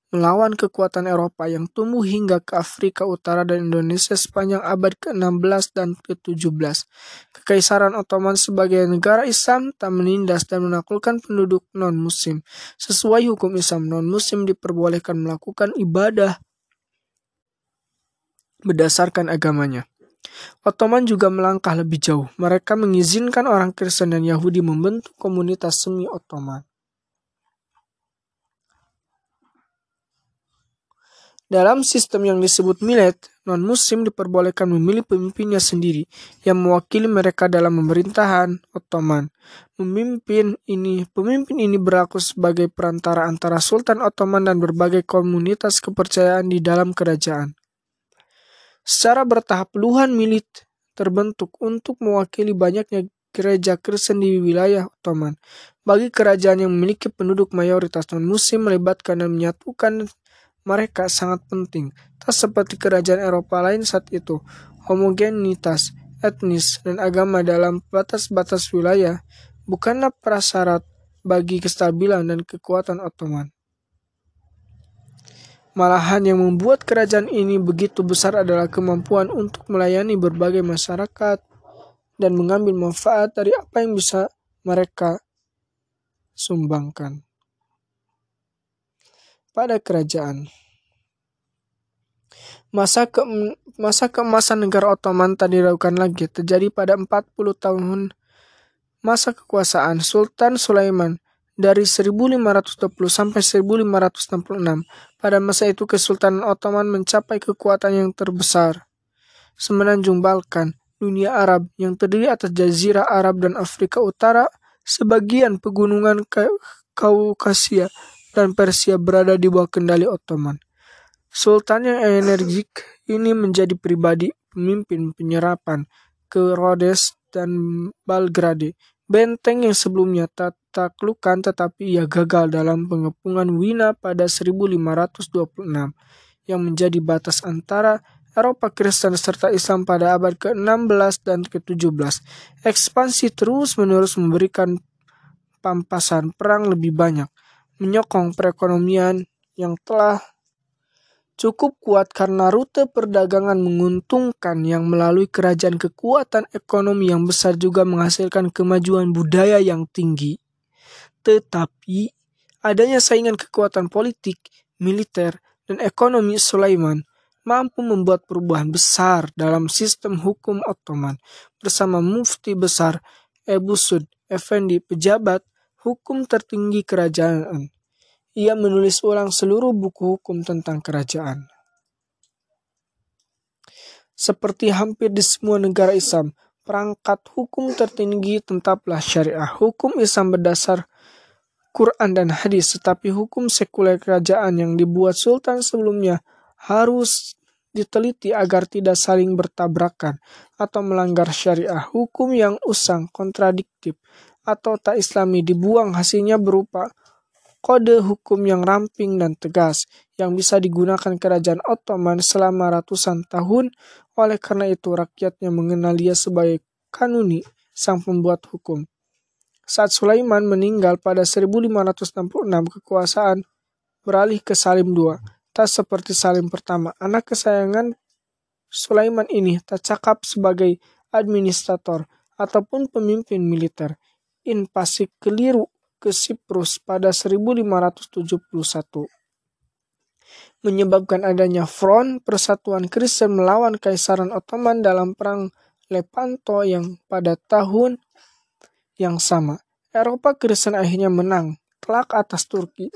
melawan kekuatan Eropa yang tumbuh hingga ke Afrika Utara dan Indonesia sepanjang abad ke-16 dan ke-17. Kekaisaran Ottoman sebagai negara Islam tak menindas dan menaklukkan penduduk non-muslim. Sesuai hukum Islam, non-muslim diperbolehkan melakukan ibadah berdasarkan agamanya. Ottoman juga melangkah lebih jauh. Mereka mengizinkan orang Kristen dan Yahudi membentuk komunitas semi Ottoman. Dalam sistem yang disebut milet, non-muslim diperbolehkan memilih pemimpinnya sendiri yang mewakili mereka dalam pemerintahan Ottoman. Pemimpin ini, pemimpin ini berlaku sebagai perantara antara Sultan Ottoman dan berbagai komunitas kepercayaan di dalam kerajaan. Secara bertahap puluhan milit terbentuk untuk mewakili banyaknya gereja Kristen di wilayah Ottoman. Bagi kerajaan yang memiliki penduduk mayoritas non-muslim melibatkan dan menyatukan mereka sangat penting, tak seperti kerajaan Eropa lain saat itu. Homogenitas etnis dan agama dalam batas-batas wilayah bukanlah prasyarat bagi kestabilan dan kekuatan Ottoman. Malahan yang membuat kerajaan ini begitu besar adalah kemampuan untuk melayani berbagai masyarakat dan mengambil manfaat dari apa yang bisa mereka sumbangkan pada kerajaan. Masa ke masa keemasan negara Ottoman tak diragukan lagi terjadi pada 40 tahun masa kekuasaan Sultan Sulaiman dari 1520 sampai 1566. Pada masa itu Kesultanan Ottoman mencapai kekuatan yang terbesar. Semenanjung Balkan, dunia Arab yang terdiri atas jazirah Arab dan Afrika Utara, sebagian pegunungan Kaukasia dan Persia berada di bawah kendali Ottoman. Sultan yang energik ini menjadi pribadi pemimpin penyerapan ke Rhodes dan Belgrade. Benteng yang sebelumnya tak ditaklukan tetapi ia gagal dalam pengepungan Wina pada 1526 yang menjadi batas antara Eropa Kristen serta Islam pada abad ke-16 dan ke-17. Ekspansi terus-menerus memberikan pampasan perang lebih banyak, menyokong perekonomian yang telah cukup kuat karena rute perdagangan menguntungkan yang melalui kerajaan kekuatan ekonomi yang besar juga menghasilkan kemajuan budaya yang tinggi. Tetapi adanya saingan kekuatan politik, militer, dan ekonomi Sulaiman mampu membuat perubahan besar dalam sistem hukum Ottoman bersama mufti besar Ebu Sud Effendi pejabat hukum tertinggi kerajaan ia menulis ulang seluruh buku hukum tentang kerajaan. Seperti hampir di semua negara Islam, perangkat hukum tertinggi tetaplah syariah. Hukum Islam berdasar Quran dan hadis, tetapi hukum sekuler kerajaan yang dibuat sultan sebelumnya harus diteliti agar tidak saling bertabrakan atau melanggar syariah. Hukum yang usang, kontradiktif, atau tak islami dibuang hasilnya berupa kode hukum yang ramping dan tegas yang bisa digunakan kerajaan Ottoman selama ratusan tahun. Oleh karena itu rakyatnya mengenal dia sebagai Kanuni, sang pembuat hukum. Saat Sulaiman meninggal pada 1566, kekuasaan beralih ke Salim II. Tak seperti Salim pertama, anak kesayangan Sulaiman ini tak cakap sebagai administrator ataupun pemimpin militer. In pasik keliru ke Siprus pada 1571 menyebabkan adanya front persatuan Kristen melawan Kaisaran Ottoman dalam perang Lepanto yang pada tahun yang sama. Eropa Kristen akhirnya menang telak atas Turki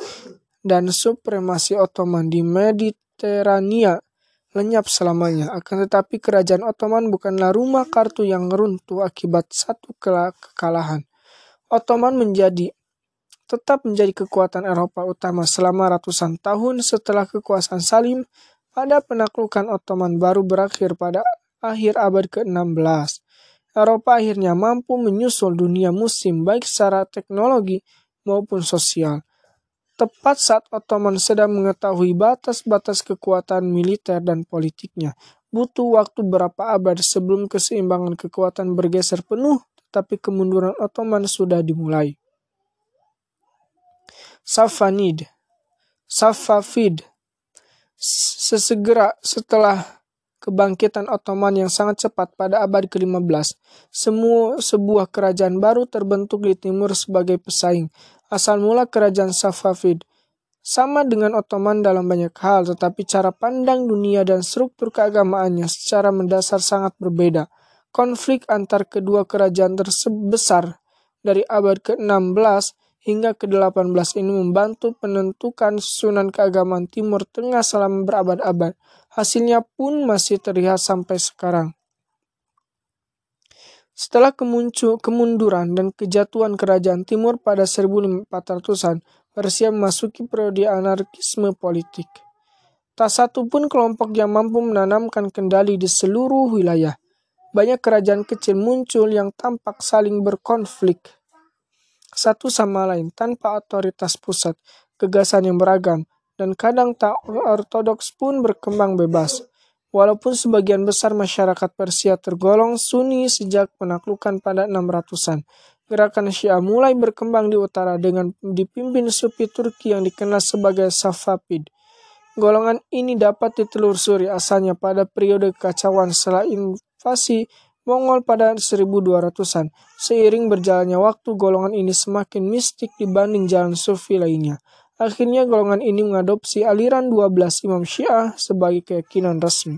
dan supremasi Ottoman di Mediterania lenyap selamanya. Akan tetapi kerajaan Ottoman bukanlah rumah kartu yang runtuh akibat satu kekalahan. Ottoman menjadi tetap menjadi kekuatan Eropa utama selama ratusan tahun setelah kekuasaan Salim pada penaklukan Ottoman baru berakhir pada akhir abad ke-16. Eropa akhirnya mampu menyusul dunia musim baik secara teknologi maupun sosial. Tepat saat Ottoman sedang mengetahui batas-batas kekuatan militer dan politiknya, butuh waktu berapa abad sebelum keseimbangan kekuatan bergeser penuh, tetapi kemunduran Ottoman sudah dimulai. Safanid, Safafid. Sesegera setelah kebangkitan Ottoman yang sangat cepat pada abad ke-15, semua sebuah kerajaan baru terbentuk di timur sebagai pesaing. Asal mula kerajaan Safavid sama dengan Ottoman dalam banyak hal, tetapi cara pandang dunia dan struktur keagamaannya secara mendasar sangat berbeda. Konflik antar kedua kerajaan terbesar dari abad ke-16 hingga ke-18 ini membantu penentukan susunan keagamaan Timur Tengah selama berabad-abad. Hasilnya pun masih terlihat sampai sekarang. Setelah kemuncul, kemunduran dan kejatuhan kerajaan Timur pada 1400-an, Persia memasuki periode anarkisme politik. Tak satu pun kelompok yang mampu menanamkan kendali di seluruh wilayah. Banyak kerajaan kecil muncul yang tampak saling berkonflik satu sama lain tanpa otoritas pusat, gagasan yang beragam, dan kadang tak ortodoks pun berkembang bebas. Walaupun sebagian besar masyarakat Persia tergolong Sunni sejak penaklukan pada 600-an, gerakan Syiah mulai berkembang di utara dengan dipimpin sufi Turki yang dikenal sebagai Safapid. Golongan ini dapat ditelusuri asalnya pada periode kekacauan setelah invasi Mongol pada 1200-an. Seiring berjalannya waktu, golongan ini semakin mistik dibanding jalan sufi lainnya. Akhirnya golongan ini mengadopsi aliran 12 Imam Syiah sebagai keyakinan resmi.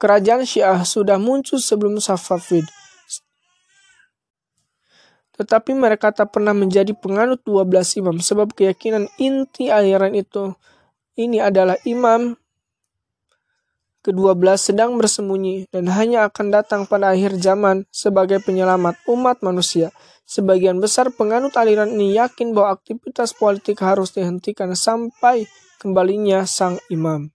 Kerajaan Syiah sudah muncul sebelum Safavid. Tetapi mereka tak pernah menjadi penganut 12 imam sebab keyakinan inti aliran itu ini adalah imam Kedua belas sedang bersembunyi dan hanya akan datang pada akhir zaman sebagai penyelamat umat manusia. Sebagian besar penganut aliran ini yakin bahwa aktivitas politik harus dihentikan sampai kembalinya sang imam.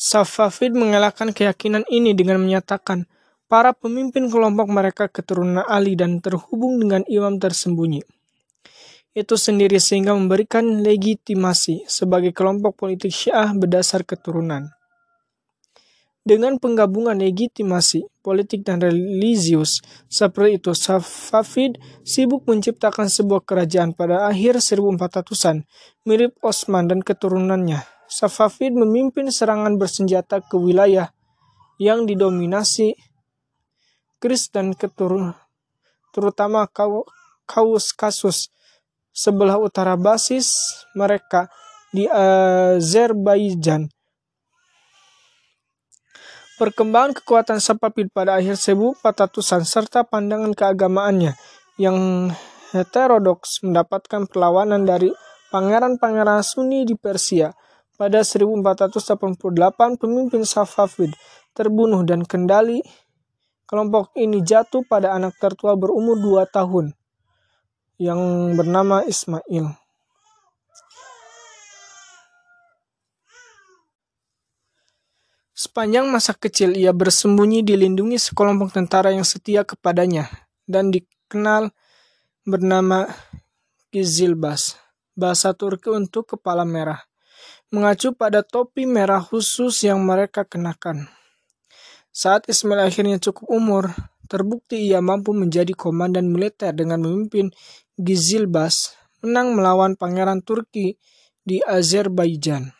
Safafid mengelakkan keyakinan ini dengan menyatakan Para pemimpin kelompok mereka keturunan Ali dan terhubung dengan imam tersembunyi. Itu sendiri sehingga memberikan legitimasi sebagai kelompok politik Syiah berdasar keturunan. Dengan penggabungan legitimasi politik dan religius seperti itu, Safafid sibuk menciptakan sebuah kerajaan pada akhir 1400-an, mirip Osman dan keturunannya. Safafid memimpin serangan bersenjata ke wilayah yang didominasi Kris dan keturun terutama kaus kasus sebelah utara basis mereka di Azerbaijan Perkembangan kekuatan Safavid pada akhir 1400-an serta pandangan keagamaannya yang heterodoks mendapatkan perlawanan dari pangeran-pangeran Sunni di Persia. Pada 1488, pemimpin Safavid terbunuh dan kendali kelompok ini jatuh pada anak tertua berumur 2 tahun yang bernama Ismail. Sepanjang masa kecil ia bersembunyi dilindungi sekelompok tentara yang setia kepadanya dan dikenal bernama Gizilbas, bahasa Turki untuk kepala merah, mengacu pada topi merah khusus yang mereka kenakan. Saat Ismail akhirnya cukup umur, terbukti ia mampu menjadi komandan militer dengan memimpin Gizilbas menang melawan pangeran Turki di Azerbaijan.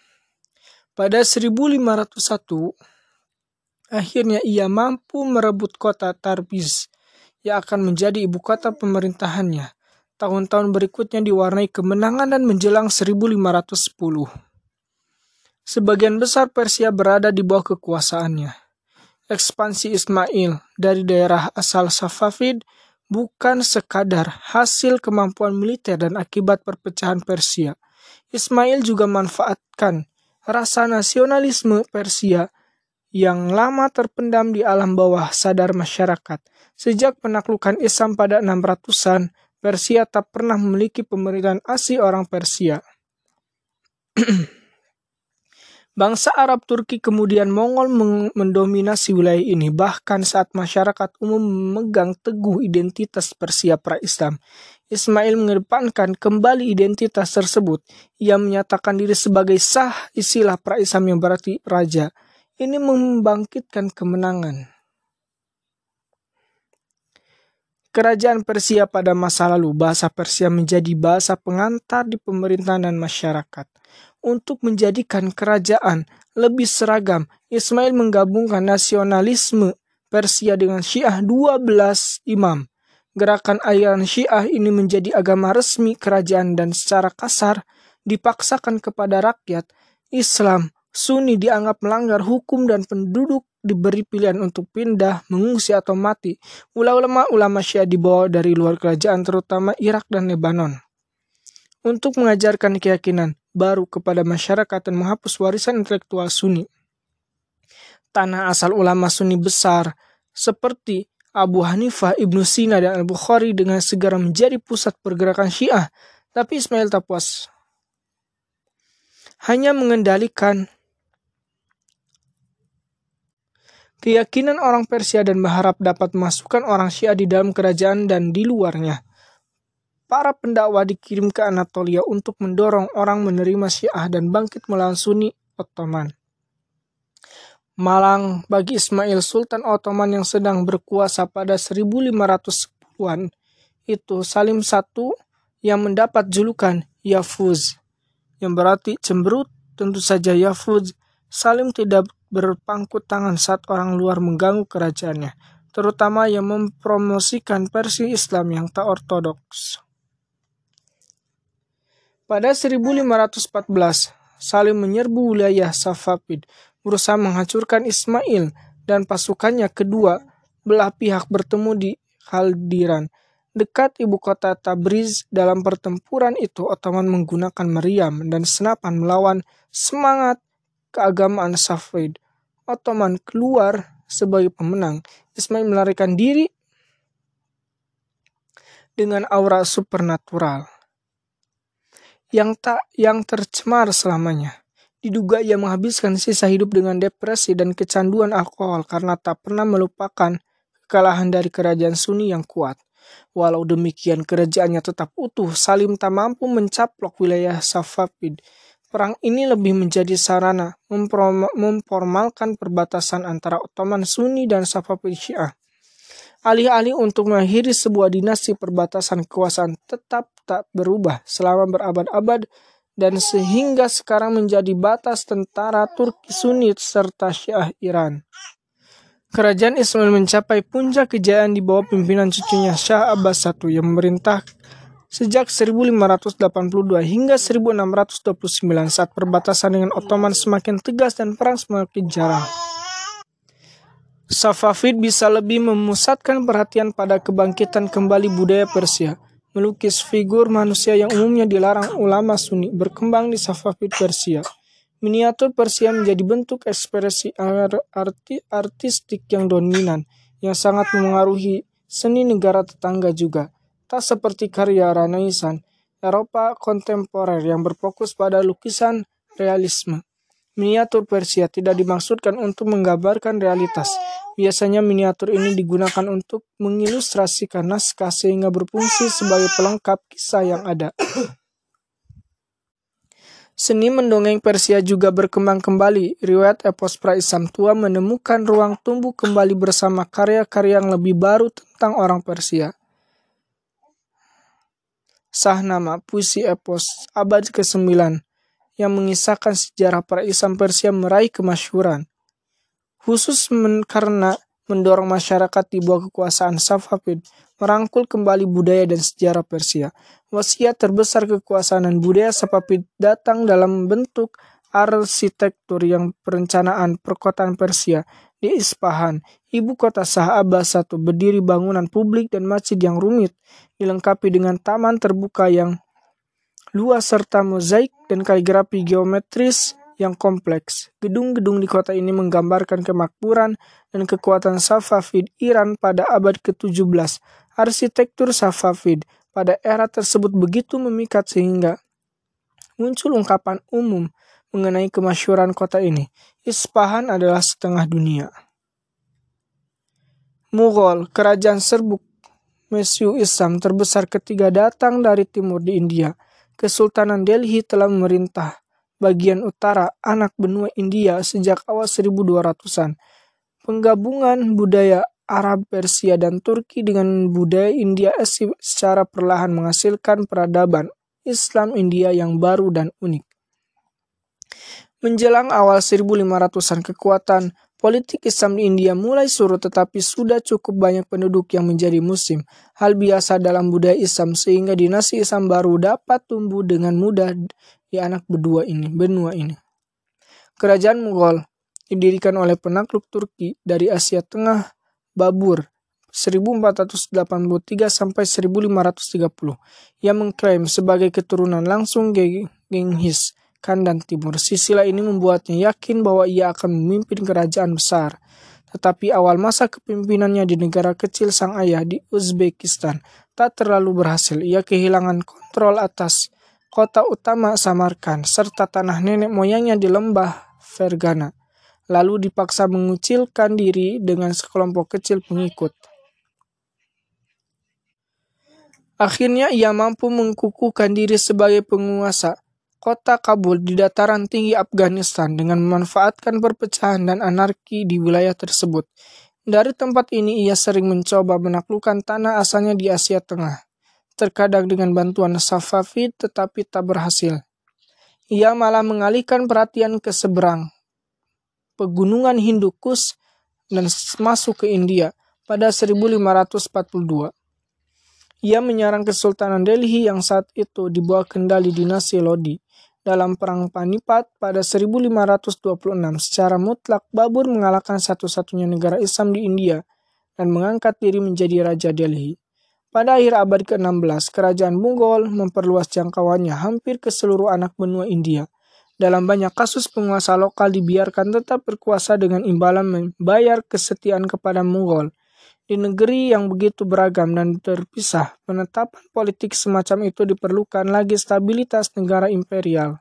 Pada 1501, akhirnya ia mampu merebut kota Tarbiz yang akan menjadi ibu kota pemerintahannya. Tahun-tahun berikutnya diwarnai kemenangan dan menjelang 1510. Sebagian besar Persia berada di bawah kekuasaannya. Ekspansi Ismail dari daerah asal Safavid bukan sekadar hasil kemampuan militer dan akibat perpecahan Persia. Ismail juga manfaatkan rasa nasionalisme Persia yang lama terpendam di alam bawah sadar masyarakat. Sejak penaklukan Islam pada 600-an, Persia tak pernah memiliki pemerintahan asli orang Persia. <clears throat> Bangsa Arab Turki kemudian Mongol mendominasi wilayah ini bahkan saat masyarakat umum memegang teguh identitas Persia pra-Islam. Ismail mengedepankan kembali identitas tersebut. Ia menyatakan diri sebagai sah istilah pra-Islam yang berarti raja. Ini membangkitkan kemenangan. Kerajaan Persia pada masa lalu, bahasa Persia menjadi bahasa pengantar di pemerintahan dan masyarakat. Untuk menjadikan kerajaan lebih seragam, Ismail menggabungkan nasionalisme Persia dengan Syiah 12 imam Gerakan aliran Syiah ini menjadi agama resmi kerajaan dan secara kasar dipaksakan kepada rakyat. Islam Sunni dianggap melanggar hukum dan penduduk diberi pilihan untuk pindah, mengungsi atau mati. Ulama-ulama Syiah dibawa dari luar kerajaan terutama Irak dan Lebanon. Untuk mengajarkan keyakinan baru kepada masyarakat dan menghapus warisan intelektual Sunni. Tanah asal ulama Sunni besar seperti Abu Hanifah, Ibnu Sina, dan Al-Bukhari dengan segera menjadi pusat pergerakan Syiah. Tapi Ismail tak puas. Hanya mengendalikan keyakinan orang Persia dan berharap dapat memasukkan orang Syiah di dalam kerajaan dan di luarnya. Para pendakwa dikirim ke Anatolia untuk mendorong orang menerima Syiah dan bangkit melawan Sunni Ottoman. Malang bagi Ismail Sultan Ottoman yang sedang berkuasa pada 1510-an itu Salim I yang mendapat julukan Yafuz yang berarti cemberut tentu saja Yafuz Salim tidak berpangku tangan saat orang luar mengganggu kerajaannya terutama yang mempromosikan versi Islam yang tak ortodoks. Pada 1514, Salim menyerbu wilayah Safavid berusaha menghancurkan Ismail dan pasukannya kedua belah pihak bertemu di Khaldiran. Dekat ibu kota Tabriz dalam pertempuran itu Ottoman menggunakan meriam dan senapan melawan semangat keagamaan Safavid. Ottoman keluar sebagai pemenang. Ismail melarikan diri dengan aura supernatural yang tak yang tercemar selamanya. Diduga ia menghabiskan sisa hidup dengan depresi dan kecanduan alkohol karena tak pernah melupakan kekalahan dari kerajaan Sunni yang kuat. Walau demikian, kerajaannya tetap utuh. Salim tak mampu mencaplok wilayah Safavid. Perang ini lebih menjadi sarana memformalkan perbatasan antara Ottoman Sunni dan Safavid Syiah. Alih-alih untuk mengakhiri sebuah dinasti perbatasan kekuasaan tetap tak berubah selama berabad-abad dan sehingga sekarang menjadi batas tentara Turki Sunni serta Syiah Iran. Kerajaan Ismail mencapai puncak kejayaan di bawah pimpinan cucunya Shah Abbas I yang memerintah sejak 1582 hingga 1629 saat perbatasan dengan Ottoman semakin tegas dan perang semakin jarang. Safavid bisa lebih memusatkan perhatian pada kebangkitan kembali budaya Persia, melukis figur manusia yang umumnya dilarang ulama Sunni berkembang di Safavid Persia. Miniatur Persia menjadi bentuk ekspresi arti artistik yang dominan, yang sangat memengaruhi seni negara tetangga juga. Tak seperti karya Renaissance, Eropa kontemporer yang berfokus pada lukisan realisme. Miniatur Persia tidak dimaksudkan untuk menggambarkan realitas. Biasanya miniatur ini digunakan untuk mengilustrasikan naskah sehingga berfungsi sebagai pelengkap kisah yang ada. Seni mendongeng Persia juga berkembang kembali. Riwayat epos pra-Islam tua menemukan ruang tumbuh kembali bersama karya-karya yang lebih baru tentang orang Persia. Sahnama, puisi epos abad ke-9 yang mengisahkan sejarah pra-Islam Persia meraih kemasyhuran. Khusus men karena mendorong masyarakat di bawah kekuasaan Safavid merangkul kembali budaya dan sejarah Persia. Wasiat terbesar kekuasaan dan budaya Safavid datang dalam bentuk arsitektur yang perencanaan perkotaan Persia di Ispahan, ibu kota Shah Abbas I, berdiri bangunan publik dan masjid yang rumit, dilengkapi dengan taman terbuka yang luas serta mozaik dan kaligrafi geometris yang kompleks. Gedung-gedung di kota ini menggambarkan kemakmuran dan kekuatan Safavid Iran pada abad ke-17 Arsitektur Safavid pada era tersebut begitu memikat sehingga muncul ungkapan umum mengenai kemasyuran kota ini. Ispahan adalah setengah dunia. Mughal, kerajaan serbuk Mesiu Islam terbesar ketiga datang dari timur di India. Kesultanan Delhi telah memerintah bagian utara anak benua India sejak awal 1200-an. Penggabungan budaya Arab, Persia, dan Turki dengan budaya India secara perlahan menghasilkan peradaban Islam India yang baru dan unik. Menjelang awal 1500-an kekuatan politik Islam di India mulai surut tetapi sudah cukup banyak penduduk yang menjadi muslim. Hal biasa dalam budaya Islam sehingga dinasti Islam baru dapat tumbuh dengan mudah di anak berdua ini, benua ini. Kerajaan Mughal didirikan oleh penakluk Turki dari Asia Tengah Babur 1483 sampai 1530 yang mengklaim sebagai keturunan langsung Genghis Khan dan Timur. Sisilah ini membuatnya yakin bahwa ia akan memimpin kerajaan besar. Tetapi awal masa kepemimpinannya di negara kecil sang ayah di Uzbekistan tak terlalu berhasil. Ia kehilangan kontrol atas kota utama Samarkand serta tanah nenek moyangnya di lembah Fergana lalu dipaksa mengucilkan diri dengan sekelompok kecil pengikut. Akhirnya ia mampu mengkukuhkan diri sebagai penguasa kota Kabul di dataran tinggi Afghanistan dengan memanfaatkan perpecahan dan anarki di wilayah tersebut. Dari tempat ini ia sering mencoba menaklukkan tanah asalnya di Asia Tengah, terkadang dengan bantuan Safavid tetapi tak berhasil. Ia malah mengalihkan perhatian ke seberang, pegunungan Hindukus dan masuk ke India pada 1542. Ia menyerang Kesultanan Delhi yang saat itu di bawah kendali dinasti Lodi. Dalam Perang Panipat pada 1526, secara mutlak Babur mengalahkan satu-satunya negara Islam di India dan mengangkat diri menjadi Raja Delhi. Pada akhir abad ke-16, kerajaan Mughal memperluas jangkauannya hampir ke seluruh anak benua India – dalam banyak kasus penguasa lokal dibiarkan tetap berkuasa dengan imbalan membayar kesetiaan kepada Mughal. Di negeri yang begitu beragam dan terpisah, penetapan politik semacam itu diperlukan lagi stabilitas negara imperial.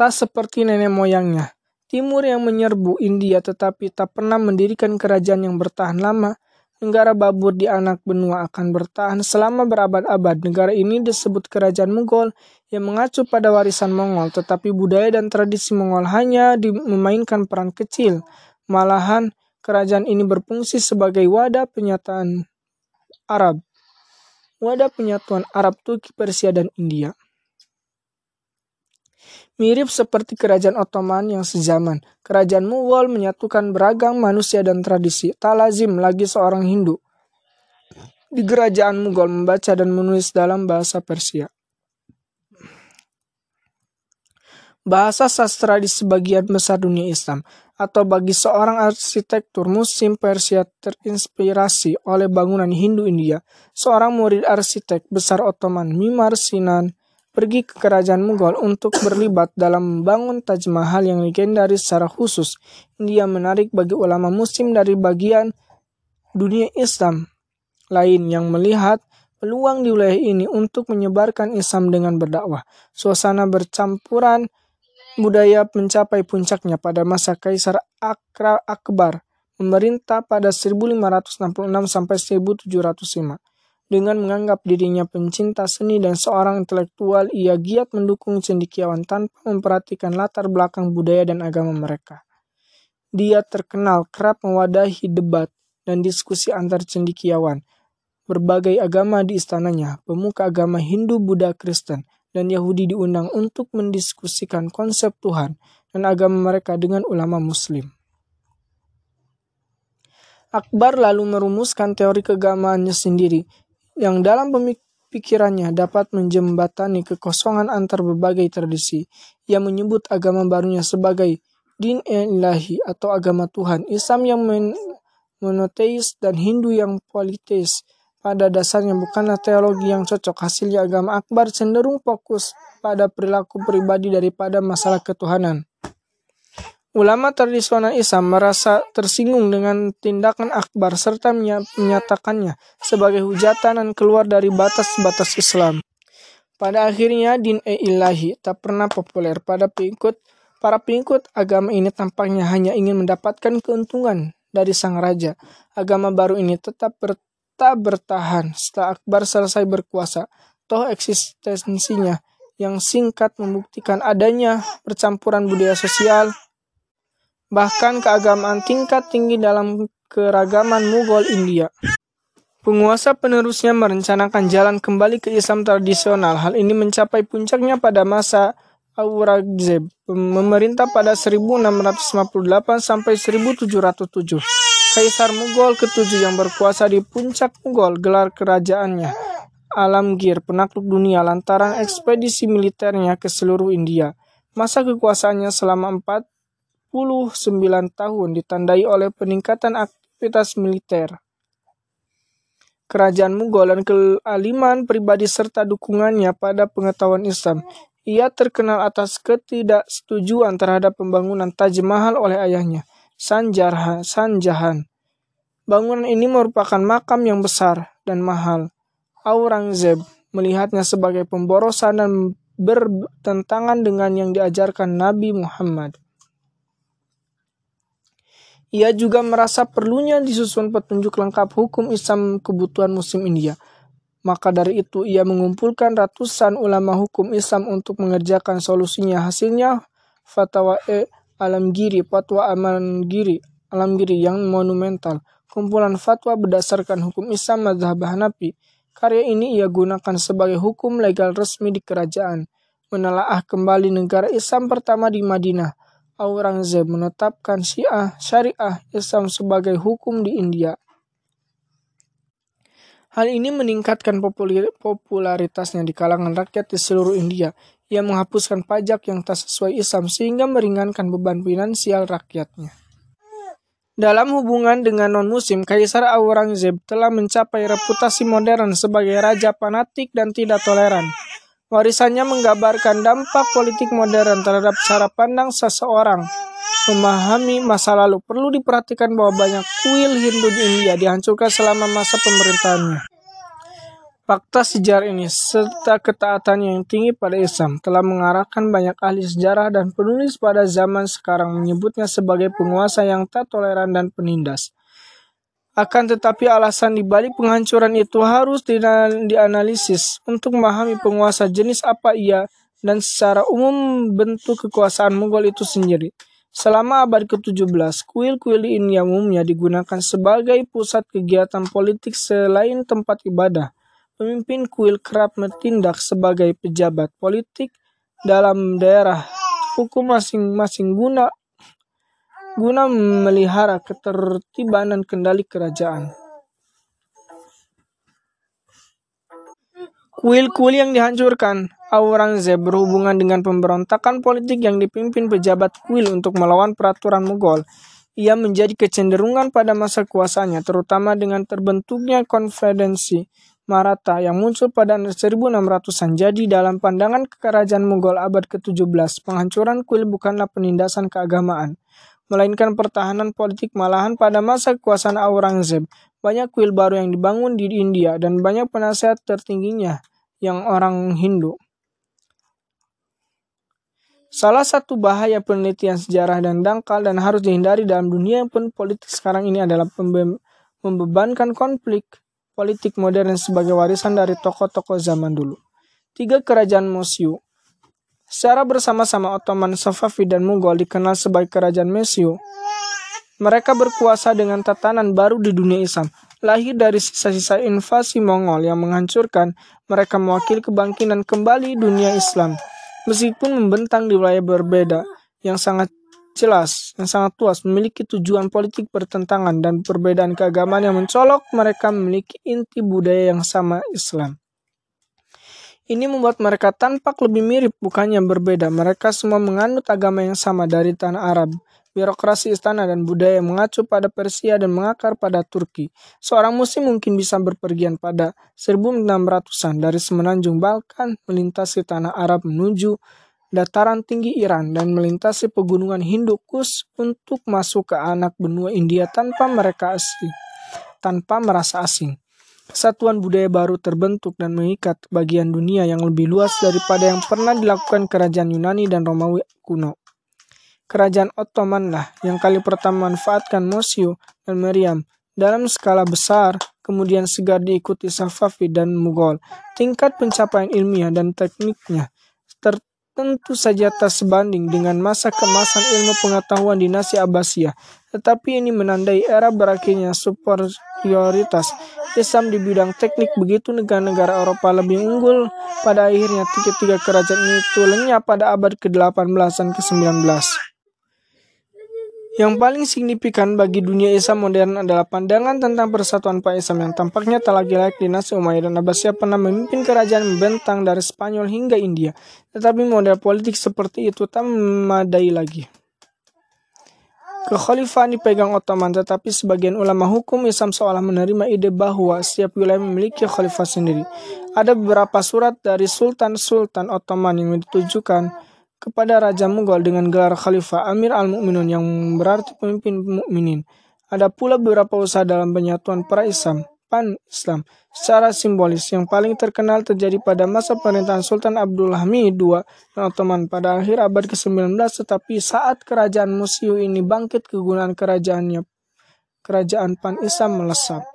Tak seperti nenek moyangnya, Timur yang menyerbu India tetapi tak pernah mendirikan kerajaan yang bertahan lama, negara Babur di anak benua akan bertahan selama berabad-abad. Negara ini disebut kerajaan Mughal yang mengacu pada warisan Mongol, tetapi budaya dan tradisi Mongol hanya memainkan peran kecil. Malahan, kerajaan ini berfungsi sebagai wadah penyataan Arab. Wadah penyatuan Arab, Turki, Persia, dan India. Mirip seperti kerajaan Ottoman yang sezaman, kerajaan Mughal menyatukan beragam manusia dan tradisi. Tak lazim lagi seorang Hindu di kerajaan Mughal membaca dan menulis dalam bahasa Persia. Bahasa sastra di sebagian besar dunia Islam atau bagi seorang arsitektur musim Persia terinspirasi oleh bangunan Hindu India, seorang murid arsitek besar Ottoman Mimar Sinan pergi ke kerajaan Mughal untuk berlibat dalam membangun Taj Mahal yang legendaris secara khusus. Dia menarik bagi ulama muslim dari bagian dunia Islam lain yang melihat peluang di wilayah ini untuk menyebarkan Islam dengan berdakwah. Suasana bercampuran budaya mencapai puncaknya pada masa Kaisar Akra Akbar memerintah pada 1566 sampai 1705. Dengan menganggap dirinya pencinta seni dan seorang intelektual, ia giat mendukung cendikiawan tanpa memperhatikan latar belakang budaya dan agama mereka. Dia terkenal kerap mewadahi debat dan diskusi antar cendikiawan. Berbagai agama di istananya, pemuka agama Hindu, Buddha, Kristen, dan Yahudi diundang untuk mendiskusikan konsep Tuhan dan agama mereka dengan ulama Muslim. Akbar lalu merumuskan teori keagamaannya sendiri yang dalam pemikirannya dapat menjembatani kekosongan antar berbagai tradisi. Ia menyebut agama barunya sebagai din ilahi atau agama Tuhan, Islam yang monoteis dan Hindu yang politeis. Pada dasarnya bukanlah teologi yang cocok. Hasilnya agama Akbar cenderung fokus pada perilaku pribadi daripada masalah ketuhanan. Ulama tradisional Islam merasa tersinggung dengan tindakan Akbar serta menyatakannya sebagai hujatan dan keluar dari batas-batas Islam. Pada akhirnya, din e ilahi tak pernah populer pada pengikut para pengikut agama ini tampaknya hanya ingin mendapatkan keuntungan dari sang raja. Agama baru ini tetap ber, tak bertahan setelah Akbar selesai berkuasa. Toh eksistensinya yang singkat membuktikan adanya percampuran budaya sosial, bahkan keagamaan tingkat tinggi dalam keragaman Mughal India. Penguasa penerusnya merencanakan jalan kembali ke Islam tradisional. Hal ini mencapai puncaknya pada masa Aurangzeb, memerintah pada 1658 sampai 1707. Kaisar Mughal ketujuh yang berkuasa di puncak Mughal gelar kerajaannya Alamgir penakluk dunia lantaran ekspedisi militernya ke seluruh India. Masa kekuasaannya selama empat 49 tahun ditandai oleh peningkatan aktivitas militer. Kerajaan Mughal dan kealiman pribadi serta dukungannya pada pengetahuan Islam. Ia terkenal atas ketidaksetujuan terhadap pembangunan Taj Mahal oleh ayahnya, Sanjarha, Sanjahan. Bangunan ini merupakan makam yang besar dan mahal. Aurangzeb melihatnya sebagai pemborosan dan bertentangan dengan yang diajarkan Nabi Muhammad. Ia juga merasa perlunya disusun petunjuk lengkap hukum Islam kebutuhan musim India. Maka dari itu ia mengumpulkan ratusan ulama hukum Islam untuk mengerjakan solusinya. Hasilnya fatwa E Alamgiri, fatwa Amangiri, Alamgiri yang monumental. Kumpulan fatwa berdasarkan hukum Islam mazhab Hanafi. Karya ini ia gunakan sebagai hukum legal resmi di kerajaan. Menelaah kembali negara Islam pertama di Madinah Aurangzeb menetapkan Syiah Syariah Islam sebagai hukum di India. Hal ini meningkatkan popularitasnya di kalangan rakyat di seluruh India. Ia menghapuskan pajak yang tak sesuai Islam sehingga meringankan beban finansial rakyatnya. Dalam hubungan dengan non-muslim, Kaisar Aurangzeb telah mencapai reputasi modern sebagai raja fanatik dan tidak toleran. Warisannya menggambarkan dampak politik modern terhadap cara pandang seseorang memahami masa lalu. Perlu diperhatikan bahwa banyak kuil Hindu di India dihancurkan selama masa pemerintahannya. Fakta sejarah ini, serta ketaatan yang tinggi pada Islam, telah mengarahkan banyak ahli sejarah dan penulis pada zaman sekarang menyebutnya sebagai penguasa yang tak toleran dan penindas. Akan tetapi alasan dibalik penghancuran itu harus dianalisis untuk memahami penguasa jenis apa ia dan secara umum bentuk kekuasaan Mughal itu sendiri. Selama abad ke-17, kuil-kuil India umumnya digunakan sebagai pusat kegiatan politik selain tempat ibadah. Pemimpin kuil kerap bertindak sebagai pejabat politik dalam daerah hukum masing-masing guna guna memelihara ketertiban dan kendali kerajaan. Kuil-kuil yang dihancurkan Aurangzeb berhubungan dengan pemberontakan politik yang dipimpin pejabat kuil untuk melawan peraturan Mughal. Ia menjadi kecenderungan pada masa kuasanya, terutama dengan terbentuknya konfederasi Maratha yang muncul pada 1600-an. Jadi dalam pandangan kerajaan Mughal abad ke-17, penghancuran kuil bukanlah penindasan keagamaan, melainkan pertahanan politik malahan pada masa kekuasaan Aurangzeb. Banyak kuil baru yang dibangun di India dan banyak penasehat tertingginya yang orang Hindu. Salah satu bahaya penelitian sejarah dan dangkal dan harus dihindari dalam dunia yang pun politik sekarang ini adalah membebankan konflik politik modern sebagai warisan dari tokoh-tokoh zaman dulu. Tiga kerajaan Mosyu Secara bersama-sama Ottoman, Safavid, dan Mughal dikenal sebagai kerajaan Mesyu. Mereka berkuasa dengan tatanan baru di dunia Islam. Lahir dari sisa-sisa invasi Mongol yang menghancurkan, mereka mewakili kebangkitan kembali dunia Islam. Meskipun membentang di wilayah berbeda yang sangat jelas yang sangat luas, memiliki tujuan politik bertentangan dan perbedaan keagamaan yang mencolok, mereka memiliki inti budaya yang sama Islam. Ini membuat mereka tampak lebih mirip, bukannya berbeda. Mereka semua menganut agama yang sama dari tanah Arab. Birokrasi istana dan budaya mengacu pada Persia dan mengakar pada Turki. Seorang muslim mungkin bisa berpergian pada 1600-an dari semenanjung Balkan melintasi tanah Arab menuju dataran tinggi Iran dan melintasi pegunungan Hindukus untuk masuk ke anak benua India tanpa mereka asing, tanpa merasa asing. Kesatuan budaya baru terbentuk dan mengikat bagian dunia yang lebih luas daripada yang pernah dilakukan kerajaan Yunani dan Romawi kuno. Kerajaan Ottoman lah yang kali pertama manfaatkan Mosyu dan Meriam dalam skala besar, kemudian segar diikuti Safavid dan Mughal. Tingkat pencapaian ilmiah dan tekniknya ter tentu saja tak sebanding dengan masa kemasan ilmu pengetahuan dinasti Abbasiyah, tetapi ini menandai era berakhirnya superioritas Islam di bidang teknik begitu negara-negara Eropa lebih unggul pada akhirnya tiga-tiga kerajaan itu lenyap pada abad ke-18 dan ke-19. Yang paling signifikan bagi dunia Islam modern adalah pandangan tentang persatuan Pak Islam yang tampaknya tak lagi layak dinasti Umayyad dan Abbasiyah pernah memimpin kerajaan membentang dari Spanyol hingga India. Tetapi model politik seperti itu tak memadai lagi. Kekhalifahan dipegang Ottoman, tetapi sebagian ulama hukum Islam seolah menerima ide bahwa setiap wilayah memiliki khalifah sendiri. Ada beberapa surat dari Sultan-Sultan Ottoman yang ditujukan kepada Raja Mughal dengan gelar Khalifah Amir al-Mu'minun yang berarti pemimpin mukminin. Ada pula beberapa usaha dalam penyatuan para Islam, pan-Islam, secara simbolis yang paling terkenal terjadi pada masa pemerintahan Sultan Abdul Hamid II dan Ottoman pada akhir abad ke-19 tetapi saat kerajaan Musyu ini bangkit kegunaan kerajaannya kerajaan pan-Islam melesat.